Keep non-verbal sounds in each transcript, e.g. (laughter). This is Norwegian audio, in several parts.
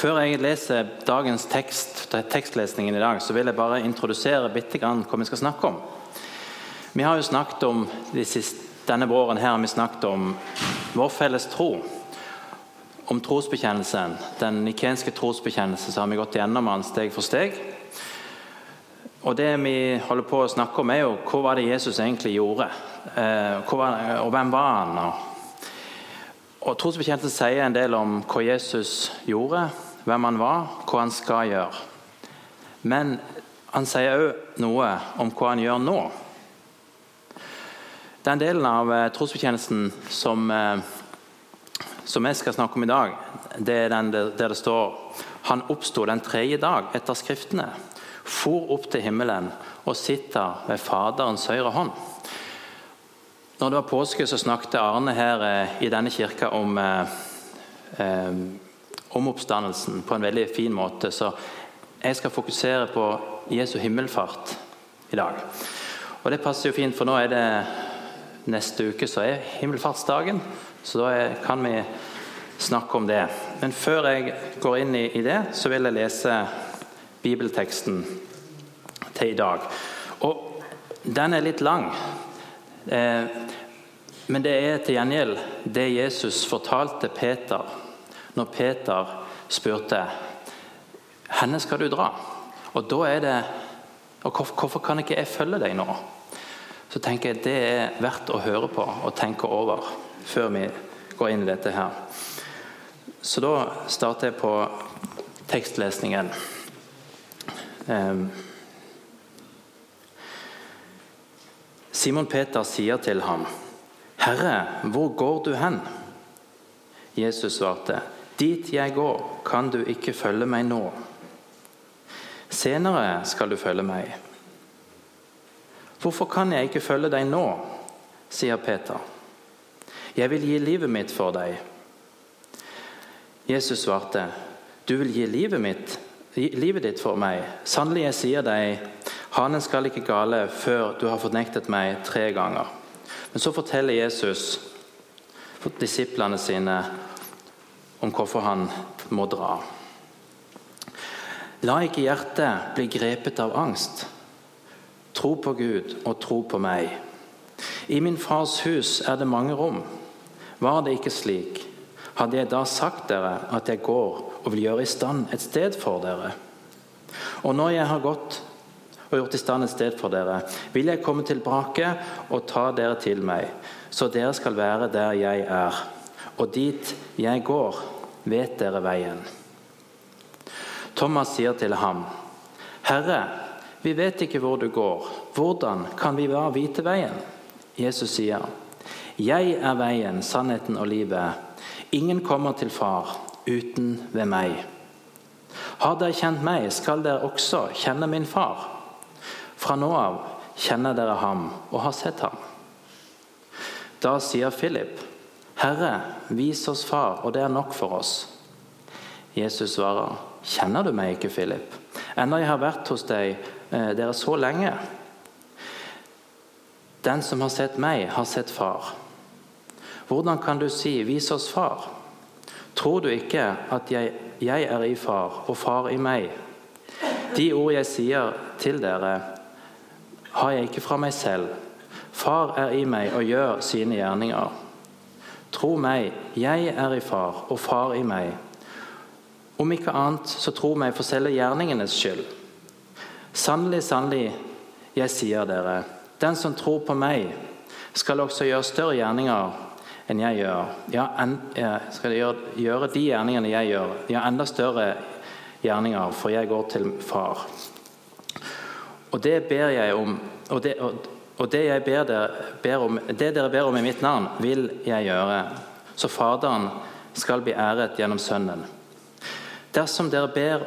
Før jeg leser dagens tekst, tekstlesningen i dag, så vil jeg bare introdusere bitte grann hva vi skal snakke om. Vi har jo snakket om de siste, Denne våren her har vi snakket om vår felles tro. Om trosbekjennelsen. Den nikenske trosbekjennelsen så har vi gått gjennom den steg for steg. Og det vi holder på å snakke om, er jo hva var det Jesus egentlig gjorde? Eh, var, og hvem var han? Og Trosbekjennelsen sier en del om hva Jesus gjorde, hvem han var, hva han skal gjøre. Men han sier òg noe om hva han gjør nå. Den delen av trosbetjenesten som, eh, som jeg skal snakke om i dag, det er den der det står Han oppsto den tredje dag etter Skriftene, for opp til himmelen og sitter ved Faderens høyre hånd. Når det var påske, så snakket Arne her eh, i denne kirka om, om oppstandelsen på en veldig fin måte. Så jeg skal fokusere på Jesu himmelfart i dag. Og Det passer jo fint, for nå er det neste uke så er himmelfartsdagen, så da kan vi snakke om det. Men før jeg går inn i, det, så vil jeg lese bibelteksten til i dag. Og den er litt lang. Eh, men det er til gjengjeld det Jesus fortalte Peter når Peter spurte henne skal du dra. Og da er det og Hvorfor kan ikke jeg følge deg nå? så tenker jeg det er verdt å høre på og tenke over før vi går inn i dette her. Så da starter jeg på tekstlesningen. Ehm. Simon Peter sier til ham, 'Herre, hvor går du hen?' Jesus svarte, 'Dit jeg går, kan du ikke følge meg nå.' 'Senere skal du følge meg.' 'Hvorfor kan jeg ikke følge deg nå?' sier Peter. 'Jeg vil gi livet mitt for deg.' Jesus svarte, 'Du vil gi livet, mitt, livet ditt for meg.' 'Sannelig, jeg sier deg, hanen skal ikke gale før du har fornektet meg tre ganger.' Men så forteller Jesus disiplene sine om hvorfor han må dra. La ikke hjertet bli grepet av angst. Tro på Gud og tro på meg. I min fars hus er det mange rom. Var det ikke slik, hadde jeg da sagt dere at jeg går og vil gjøre i stand et sted for dere. Og når jeg har gått og gjort i stand et sted for dere, vil jeg komme tilbake og ta dere til meg, så dere skal være der jeg er. Og dit jeg går, vet dere veien. Thomas sier til ham, Herre, vi vet ikke hvor du går. Hvordan kan vi være vite veien? Jesus sier, 'Jeg er veien, sannheten og livet.' 'Ingen kommer til Far uten ved meg.' 'Har dere kjent meg, skal dere også kjenne min Far.' 'Fra nå av kjenner dere ham og har sett ham.' Da sier Philip, 'Herre, vis oss Far, og det er nok for oss.' Jesus svarer, 'Kjenner du meg ikke, Philip?' Enda jeg har vært hos deg Eh, dere så lenge. Den som har sett meg, har sett far. Hvordan kan du si 'vis oss far'? Tror du ikke at jeg, jeg er i far og far i meg? De ord jeg sier til dere, har jeg ikke fra meg selv. Far er i meg og gjør sine gjerninger. Tro meg, jeg er i far og far i meg. Om ikke annet, så tro meg for selve gjerningenes skyld. Sannelig, sannelig, jeg sier dere, den som tror på meg, skal også gjøre større gjerninger enn jeg gjør. Ja, en, skal gjøre, gjøre, de gjerningene jeg gjør, ja, enda større gjerninger, for jeg går til Far. Og det ber jeg om, og det, og, og det, ber dere, ber om, det dere ber om i mitt navn, vil jeg gjøre, så Faderen skal bli æret gjennom Sønnen. Dersom dere ber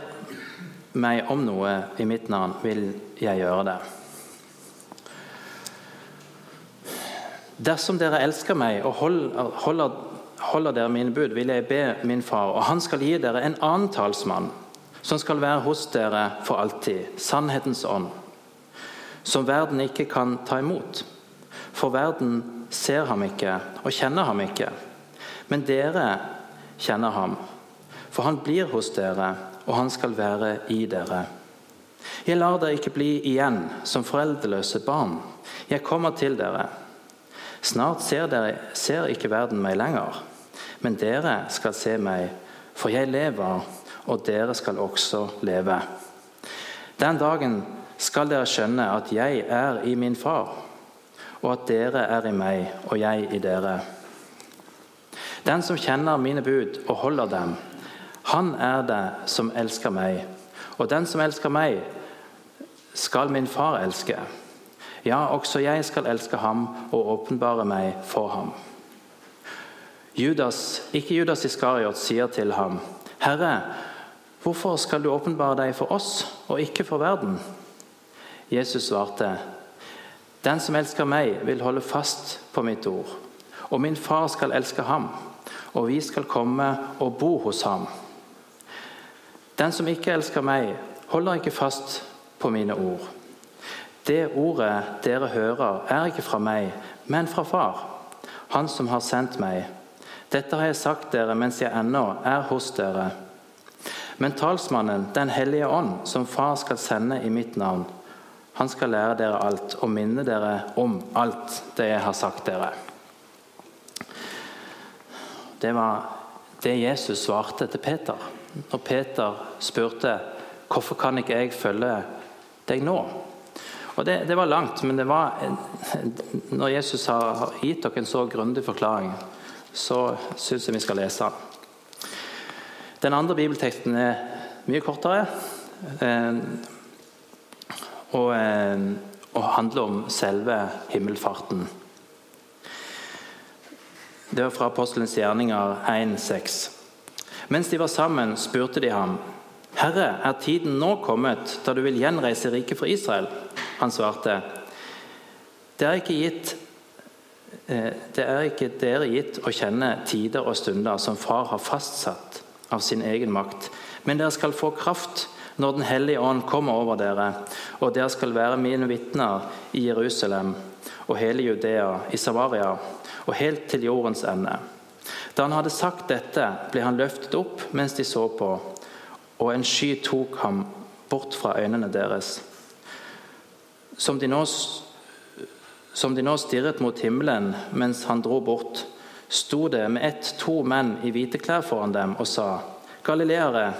meg om noe i mitt navn, vil jeg gjøre det. Dersom dere elsker meg og holder, holder, dere mine bud, vil jeg be min far, og han skal gi dere en annen talsmann, som skal være hos dere for alltid, sannhetens ånd, som verden ikke kan ta imot. For verden ser ham ikke og kjenner ham ikke. Men dere kjenner ham, for han blir hos dere, og han skal være i dere. Jeg lar dere ikke bli igjen som foreldreløse barn. Jeg kommer til dere. Snart ser, dere, ser ikke verden meg lenger, men dere skal se meg, for jeg lever, og dere skal også leve. Den dagen skal dere skjønne at jeg er i min far, og at dere er i meg, og jeg i dere. Den som kjenner mine bud og holder dem, han er det som elsker meg. Og den som elsker meg, skal min far elske. Ja, også jeg skal elske ham og åpenbare meg for ham. Judas, ikke Judas Iskariot, sier til ham, Herre, hvorfor skal du åpenbare deg for oss og ikke for verden? Jesus svarte, Den som elsker meg, vil holde fast på mitt ord, og min far skal elske ham, og vi skal komme og bo hos ham. Den som ikke elsker meg, holder ikke fast på mine ord. Det ordet dere hører, er ikke fra meg, men fra Far, Han som har sendt meg. Dette har jeg sagt dere mens jeg ennå er hos dere. Men talsmannen, Den hellige ånd, som Far skal sende i mitt navn, han skal lære dere alt og minne dere om alt det jeg har sagt dere. Det var det Jesus svarte til Peter når Peter spurte hvorfor kan ikke jeg følge deg nå? Og det, det var langt, men det var, når Jesus har gitt dere en så grundig forklaring, så syns jeg vi skal lese den. Den andre bibelteksten er mye kortere. Og, eh, og handler om selve himmelfarten. Det var fra Apostelens gjerninger 1,6. Mens de var sammen, spurte de ham, 'Herre, er tiden nå kommet da du vil gjenreise riket for Israel?' Han svarte, 'Det er ikke gitt eh, det er ikke dere gitt å kjenne tider og stunder som Far har fastsatt av sin egen makt, men dere skal få kraft når Den hellige ånd kommer over dere, og dere skal være mine vitner i Jerusalem og hele Judea, i Samaria og helt til jordens ende. Da han hadde sagt dette, ble han løftet opp mens de så på, og en sky tok ham bort fra øynene deres. Som de nå, som de nå stirret mot himmelen mens han dro bort, sto det med ett to menn i hvite klær foran dem og sa:" Galileere,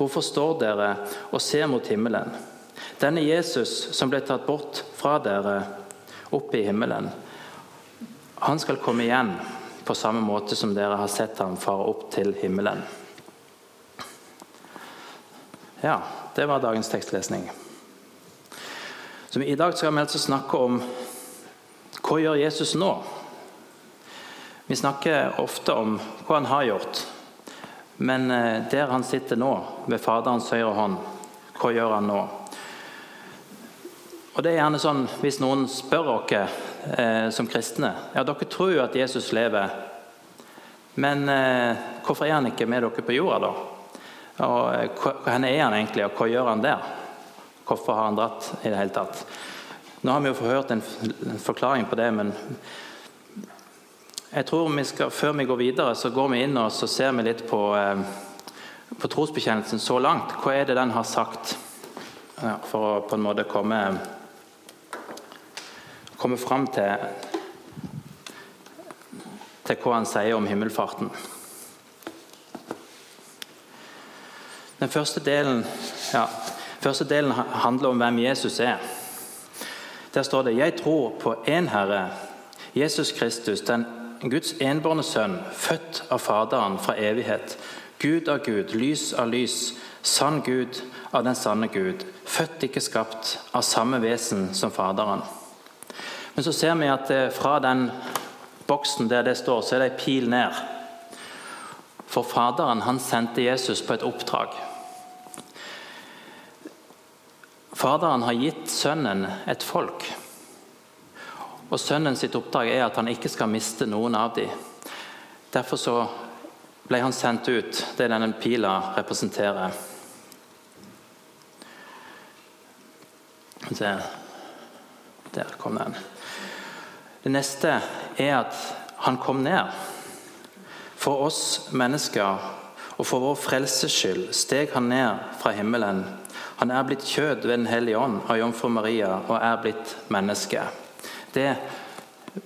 Hvorfor står dere og ser mot himmelen? Denne Jesus som ble tatt bort fra dere opp i himmelen, han skal komme igjen på samme måte som dere har sett ham fare opp til himmelen. Ja, det var dagens tekstlesning. Så I dag skal vi altså snakke om hva gjør Jesus nå? Vi snakker ofte om hva han har gjort. Men eh, der han sitter nå, ved Faderens høyre hånd, hva gjør han nå? Og det er gjerne sånn, Hvis noen spør oss eh, som kristne ja, dere tror jo at Jesus lever, men eh, hvorfor er han ikke med dere på jorda, da? Og eh, Hvor er han egentlig, og hva gjør han der? Hvorfor har han dratt i det hele tatt? Nå har vi jo hørt en forklaring på det, men jeg tror vi skal, Før vi går videre, så går vi inn og ser litt på, eh, på trosbekjennelsen så langt. Hva er det den har sagt? For å på en måte komme, komme fram til, til hva han sier om himmelfarten. Den første delen, ja, første delen handler om hvem Jesus er. Der står det 'Jeg tror på én Herre, Jesus Kristus, den Guds enbårne sønn, født av Faderen fra evighet. Gud av Gud, lys av lys, sann Gud av den sanne Gud. Født, ikke skapt, av samme vesen som Faderen. Men så ser vi at fra den boksen der det står, så er det ei pil ned. For Faderen han sendte Jesus på et oppdrag. Faderen har gitt Sønnen et folk. Og Sønnen sitt oppdrag er at han ikke skal miste noen av dem. Derfor så ble han sendt ut, det denne pila representerer. Der, der kom den. Det neste er at han kom ned for oss mennesker og for vår frelses skyld steg han ned fra himmelen. Han er blitt kjød ved Den hellige ånd av jomfru Maria og er blitt menneske. Det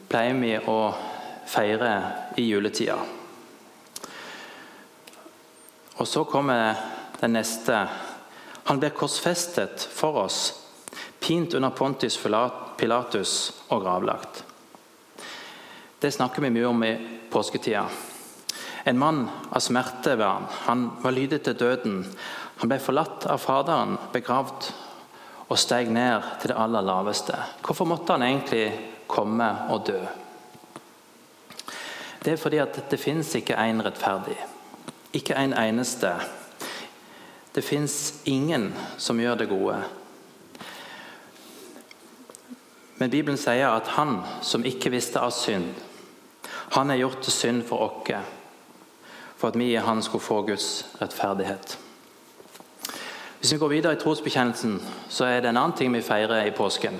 pleier vi å feire i juletida. Og så kommer den neste. Han ble korsfestet for oss, pint under Pontus Pilatus og gravlagt. Det snakker vi mye om i påsketida. En mann av smerte var han. Han var lydig til døden. Han ble forlatt av Faderen, begravd og steg ned til det aller laveste. Hvorfor måtte han egentlig komme og dø? Det er fordi at det fins ikke én rettferdig. Ikke en eneste. Det fins ingen som gjør det gode. Men Bibelen sier at han som ikke visste av synd, han er gjort til synd for oss for at vi i Han skulle få Guds rettferdighet. Hvis vi går videre i trosbekjennelsen, så er det en annen ting vi feirer i påsken.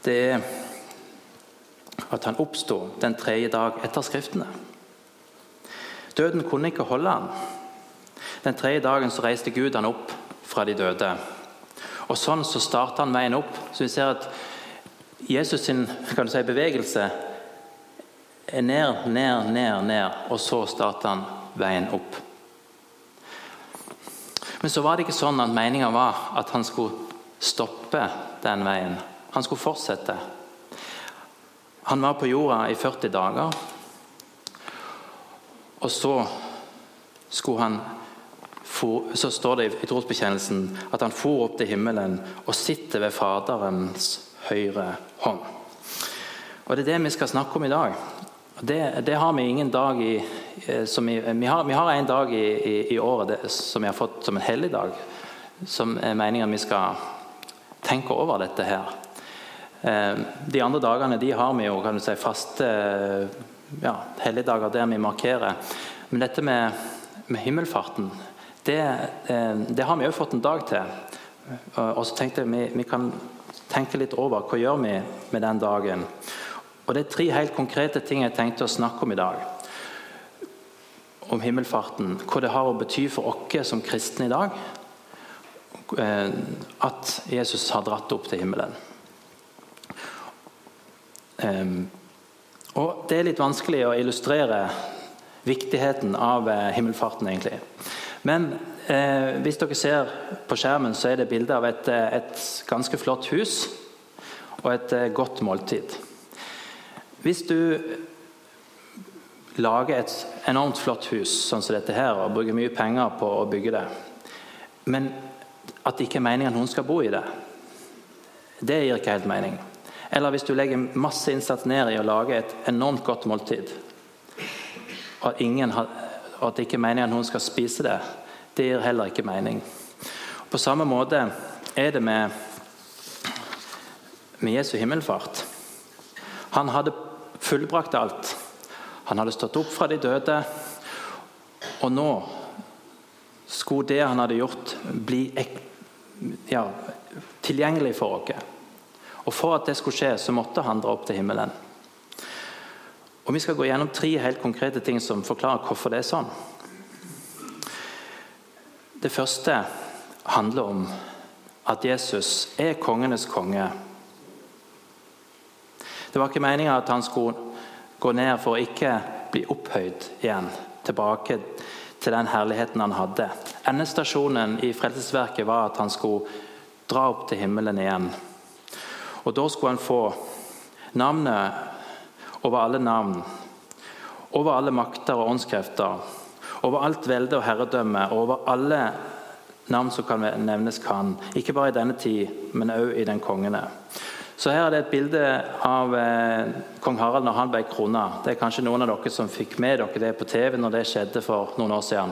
Det er at han oppsto den tredje dag etter Skriftene. Døden kunne ikke holde han. Den tredje dagen så reiste Gud han opp fra de døde. Og Sånn så starta han veien opp. Så vi ser at Jesus sin si, bevegelse ned, ned, ned, ned, og så starter han veien opp. Men så var det ikke sånn at meninga var at han skulle stoppe den veien. Han skulle fortsette. Han var på jorda i 40 dager. Og så skulle han så står det i trosbekjennelsen at han for opp til himmelen og sitter ved Faderens høyre hånd. Og Det er det vi skal snakke om i dag. Det, det, har vi ingen dag i eh, vi, vi, har, vi, har, en dag i, i, i året det, som vi har fått som en helligdag. Som er meningen vi skal tenke over dette her. Eh, de andre dagene de har vi jo kan du si, faste ja, helligdager der vi markerer. Men dette med, med himmelfarten, det, eh, det, har vi òg fått en dag til. Og så tenkte jeg vi, vi kan tenke litt over hva gjør vi med den dagen. Og Det er tre helt konkrete ting jeg tenkte å snakke om i dag. Om himmelfarten, hva det har å bety for oss som kristne i dag eh, at Jesus har dratt opp til himmelen. Ehm, og Det er litt vanskelig å illustrere viktigheten av eh, himmelfarten, egentlig. Men eh, hvis dere ser på skjermen, så er det bilde av et, et ganske flott hus og et godt måltid. Hvis du lager et enormt flott hus sånn som dette her, og bruker mye penger på å bygge det, men at det ikke er meningen at noen skal bo i det, det gir ikke helt mening. Eller hvis du legger masse innsats ned i å lage et enormt godt måltid, og at, ingen, og at det ikke er meningen at noen skal spise det, det gir heller ikke mening. På samme måte er det med, med Jesu himmelfart. Han hadde fullbrakt alt. Han hadde stått opp fra de døde, og nå skulle det han hadde gjort, bli ja, tilgjengelig for oss. Og For at det skulle skje, så måtte han dra opp til himmelen. Og Vi skal gå gjennom tre helt konkrete ting som forklarer hvorfor det er sånn. Det første handler om at Jesus er kongenes konge det var ikke meninga at han skulle gå ned for å ikke bli opphøyd igjen, tilbake til den herligheten han hadde. Endestasjonen i Frelsesverket var at han skulle dra opp til himmelen igjen. Og Da skulle han få navnet over alle navn, over alle makter og åndskrefter, over alt velde og herredømme, og over alle navn som kan nevnes kan. Ikke bare i denne tid, men òg i den kongene. Så Her er det et bilde av eh, kong Harald når han ble krona. Det er kanskje noen av dere som fikk med dere det på TV når det skjedde for noen år siden.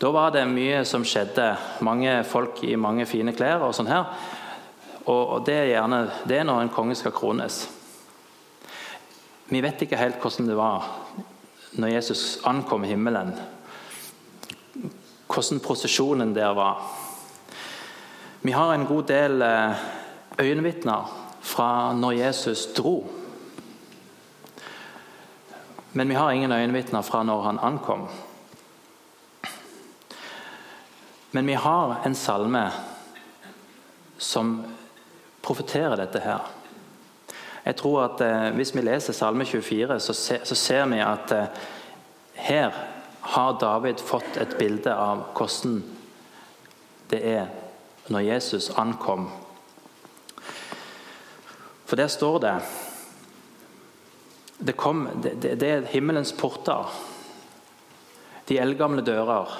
Da var det mye som skjedde. Mange folk i mange fine klær. Og sånn her. Og det er gjerne det er når en konge skal krones. Vi vet ikke helt hvordan det var når Jesus ankom himmelen. Hvordan prosesjonen der var. Vi har en god del eh, øyenvitner fra når Jesus dro. Men vi har ingen øyenvitner fra når han ankom. Men vi har en salme som profeterer dette her. Jeg tror at eh, Hvis vi leser Salme 24, så, se, så ser vi at eh, her har David fått et bilde av hvordan det er når Jesus ankom. For der står det Det, kom, det, det er himmelens porter, de eldgamle dører.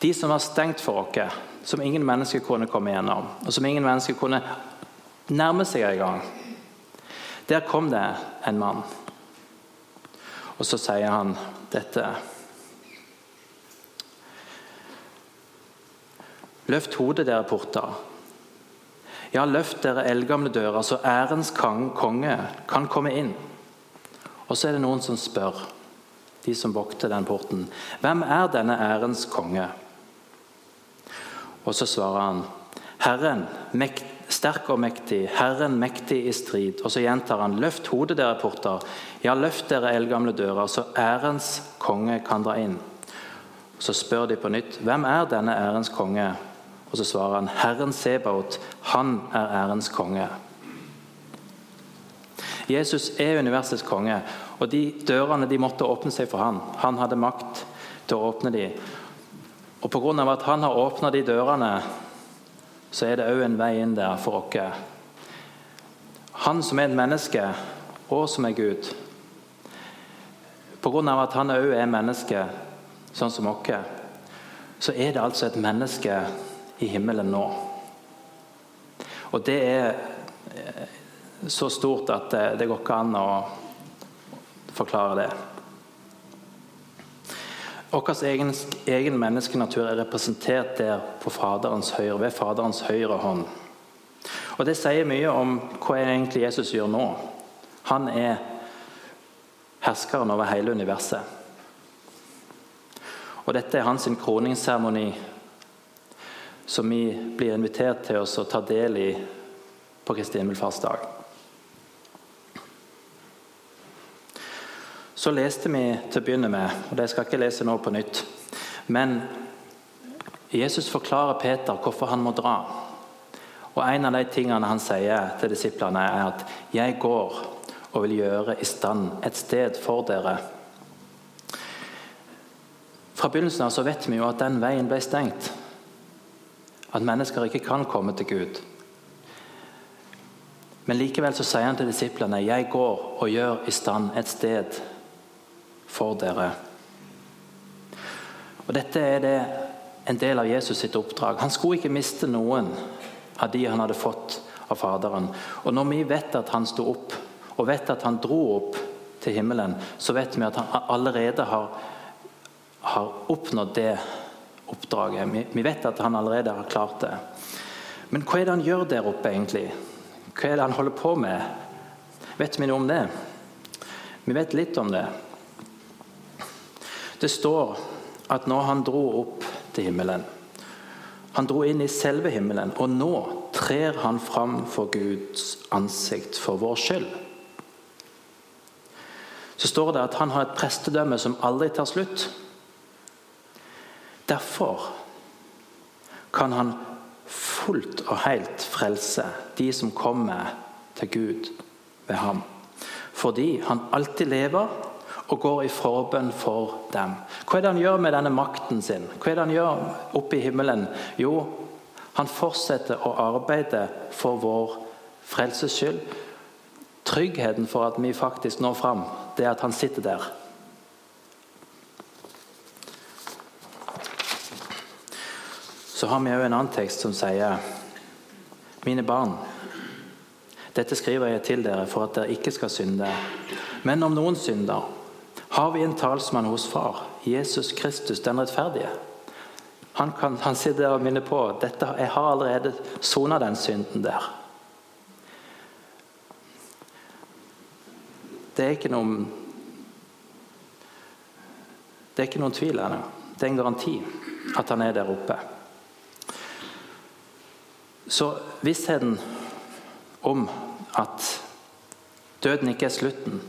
De som var stengt for oss, som ingen mennesker kunne komme gjennom, og som ingen mennesker kunne nærme seg engang. Der kom det en mann, og så sier han dette. Løft hodet, dere porter. Ja, løft dere eldgamle dører, så ærens konge kan komme inn. Og så er det noen som spør, de som vokter den porten, hvem er denne ærens konge? Og så svarer han, Herren, mekt, sterk og mektig, Herren mektig i strid. Og så gjentar han, løft hodet, dere porter. Ja, løft dere eldgamle dører, så ærens konge kan dra inn. Så spør de på nytt, hvem er denne ærens konge? Og så svarer han, Herren Sebaot, han er ærens konge. Jesus er universets konge, og de dørene de måtte åpne seg for han. Han hadde makt til å åpne dem. Og pga. at han har åpna de dørene, så er det òg en vei inn der for oss. Han som er et menneske, og som er Gud. Pga. at han òg er menneske, sånn som oss, så er det altså et menneske i himmelen nå. Og det er eh, så stort at det, det går ikke an å forklare det. Vår egen, egen, menneskenatur er representert der på Faderens høyre, ved Faderens høyre hånd. Og Det sier mye om hva egentlig Jesus gjør nå. Han er herskeren over hele universet. Og Dette er hans kroningsseremoni som vi blir invitert til å ta del i på Kristi himmelfartsdag. Så leste vi til å begynne med, og det skal jeg ikke lese nå på nytt Men Jesus forklarer Peter hvorfor han må dra. Og En av de tingene han sier til disiplene, er at 'jeg går og vil gjøre i stand et sted for dere'. Fra begynnelsen av så vet vi jo at den veien ble stengt. At mennesker ikke kan komme til Gud. Men likevel så sier han til disiplene, 'Jeg går og gjør i stand et sted for dere'. Og Dette er det en del av Jesus sitt oppdrag. Han skulle ikke miste noen av de han hadde fått av Faderen. Og Når vi vet at han sto opp, og vet at han dro opp til himmelen, så vet vi at han allerede har, har oppnådd det oppdraget. Vi vet at han allerede har klart det. Men hva er det han gjør der oppe, egentlig? Hva er det han holder på med? Vet vi noe om det? Vi vet litt om det. Det står at når han dro opp til himmelen Han dro inn i selve himmelen, og nå trer han fram for Guds ansikt for vår skyld. Så står det at han har et prestedømme som aldri tar slutt. Derfor kan han fullt og helt frelse de som kommer til Gud ved ham. Fordi han alltid lever og går i forbønn for dem. Hva er det han gjør med denne makten sin? Hva er det han gjør oppe i himmelen? Jo, han fortsetter å arbeide for vår frelses skyld. Tryggheten for at vi faktisk når fram, det er at han sitter der Så har vi òg en annen tekst som sier Mine barn, dette skriver jeg til dere for at dere ikke skal synde. Men om noen synder, har vi en talsmann hos Far, Jesus Kristus den rettferdige. Han, kan, han sitter der og minner på dette, jeg har allerede sona den synden der. Det er ikke noen Det er ikke noen tvil ennå. Det er en garanti at han er der oppe. Så vissheten om at døden ikke er slutten,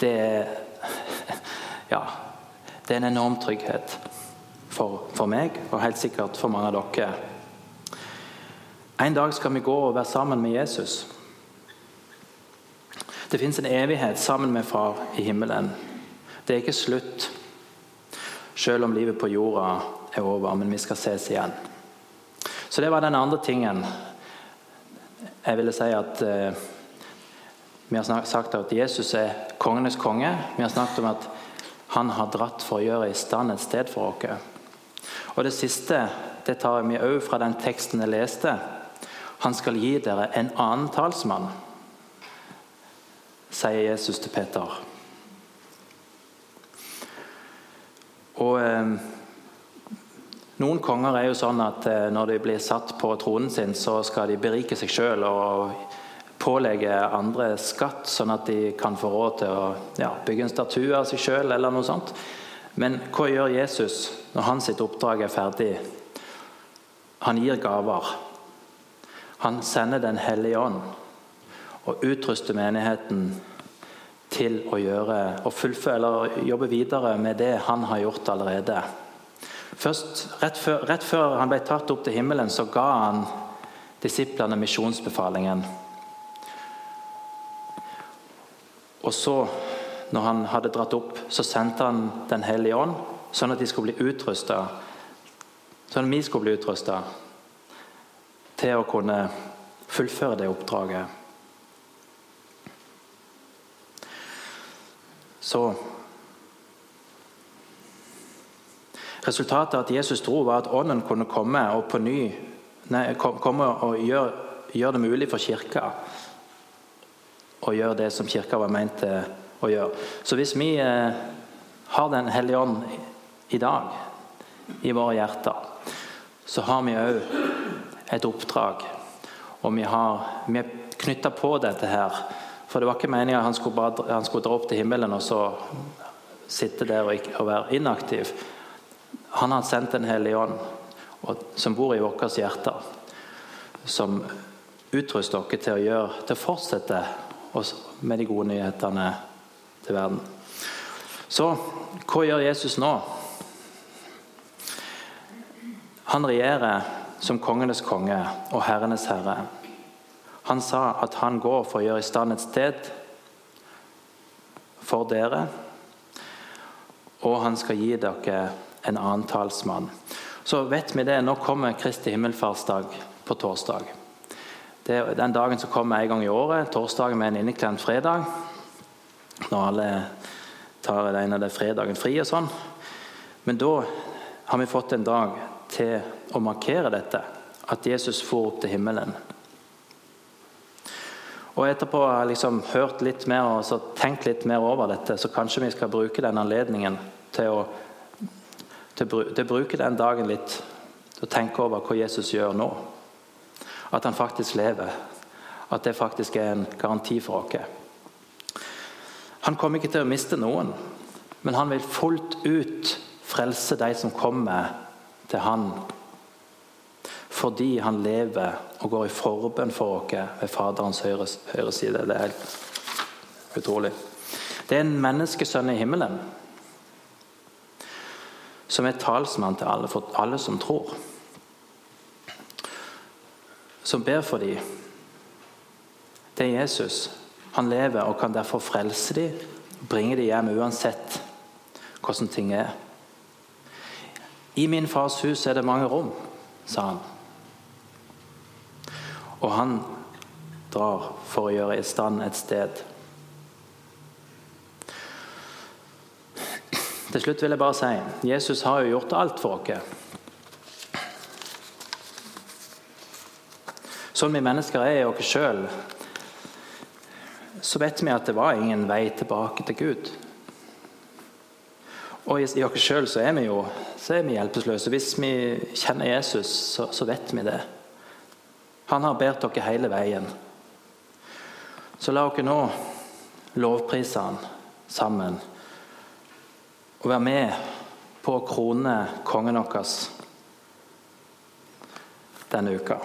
det er (laughs) Ja, det er en enorm trygghet for, for meg, og helt sikkert for mange av dere. En dag skal vi gå og være sammen med Jesus. Det fins en evighet sammen med Far i himmelen. Det er ikke slutt, selv om livet på jorda er over, men vi skal ses igjen. Så det var den andre tingen. Jeg ville si at eh, Vi har sagt at Jesus er kongenes konge. Vi har snakket om at han har dratt for å gjøre i stand et sted for oss. Og det siste det tar vi òg fra den teksten jeg leste. Han skal gi dere en annen talsmann, sier Jesus til Peter. Og eh, Noen konger er jo sånn at eh, når de blir satt på tronen sin, så skal de berike seg sjøl og pålegge andre skatt, sånn at de kan få råd til å ja, bygge en statue av seg sjøl eller noe sånt. Men hva gjør Jesus når hans oppdrag er ferdig? Han gir gaver. Han sender Den hellige ånd og utruster menigheten til å gjøre og fullføre eller jobbe videre med det han har gjort allerede. Først, rett før, rett før, han ble tatt opp til himmelen, så ga han disiplene misjonsbefalingen. Og så, når han hadde dratt opp, så sendte han Den hellige ånd, sånn at de skulle bli utrusta Sånn at vi skulle bli utrusta til å kunne fullføre det oppdraget. Så Resultatet av at Jesus dro, var at Ånden kunne komme og ny nei, komme og gjøre, gjøre det mulig for Kirka å gjøre det som Kirka var ment til å gjøre. Så hvis vi eh, har Den hellige ånd i dag i våre hjerter, så har vi òg et oppdrag. Og vi, har, vi er knytta på dette her. For det var ikke meninga han han skulle dra opp til himmelen og så sitte der og, og være inaktiv. Han har sendt Den hellige ånd, som bor i vårt hjerter. Som utruster dere til å gjøre, til å fortsette med de gode nyhetene til verden. Så hva gjør Jesus nå? Han regjerer som kongenes konge og herrenes herre. Han sa at han går for å gjøre i stand et sted for dere, og han skal gi dere en annen talsmann. Så vet vi det. Nå kommer Kristi himmelfartsdag på torsdag. Det er den dagen som kommer en gang i året. Torsdagen med en inneklemt fredag. Når alle tar den ene fredagen fri og sånn. Men da har vi fått en dag til å markere dette. At Jesus for opp til himmelen. Og Etterpå har jeg liksom hørt litt mer og tenkt litt mer over dette, så kanskje vi skal bruke den anledningen til å til å bruke den dagen litt til å tenke over hva Jesus gjør nå. At han faktisk lever. At det faktisk er en garanti for oss. Han kommer ikke til å miste noen, men han vil fullt ut frelse de som kommer til han. Fordi han lever og går i forbønn for oss ved Faderens høyre, høyre side. Det er helt utrolig. Det er en menneskesønn i himmelen som er talsmann til alle, for alle som tror. Som ber for dem. Det er Jesus. Han lever og kan derfor frelse dem, bringe dem hjem uansett hvordan ting er. I min fars hus er det mange rom, sa han. Og han drar for å gjøre i stand et sted. Til slutt vil jeg bare si Jesus har jo gjort alt for oss. Sånn vi mennesker er i oss sjøl, så vet vi at det var ingen vei tilbake til Gud. Og i oss sjøl så er vi jo så er vi hjelpeløse. Hvis vi kjenner Jesus, så, så vet vi det. Han har bedt dere hele veien. Så la oss nå lovprise han sammen og være med på å krone kongen vår denne uka.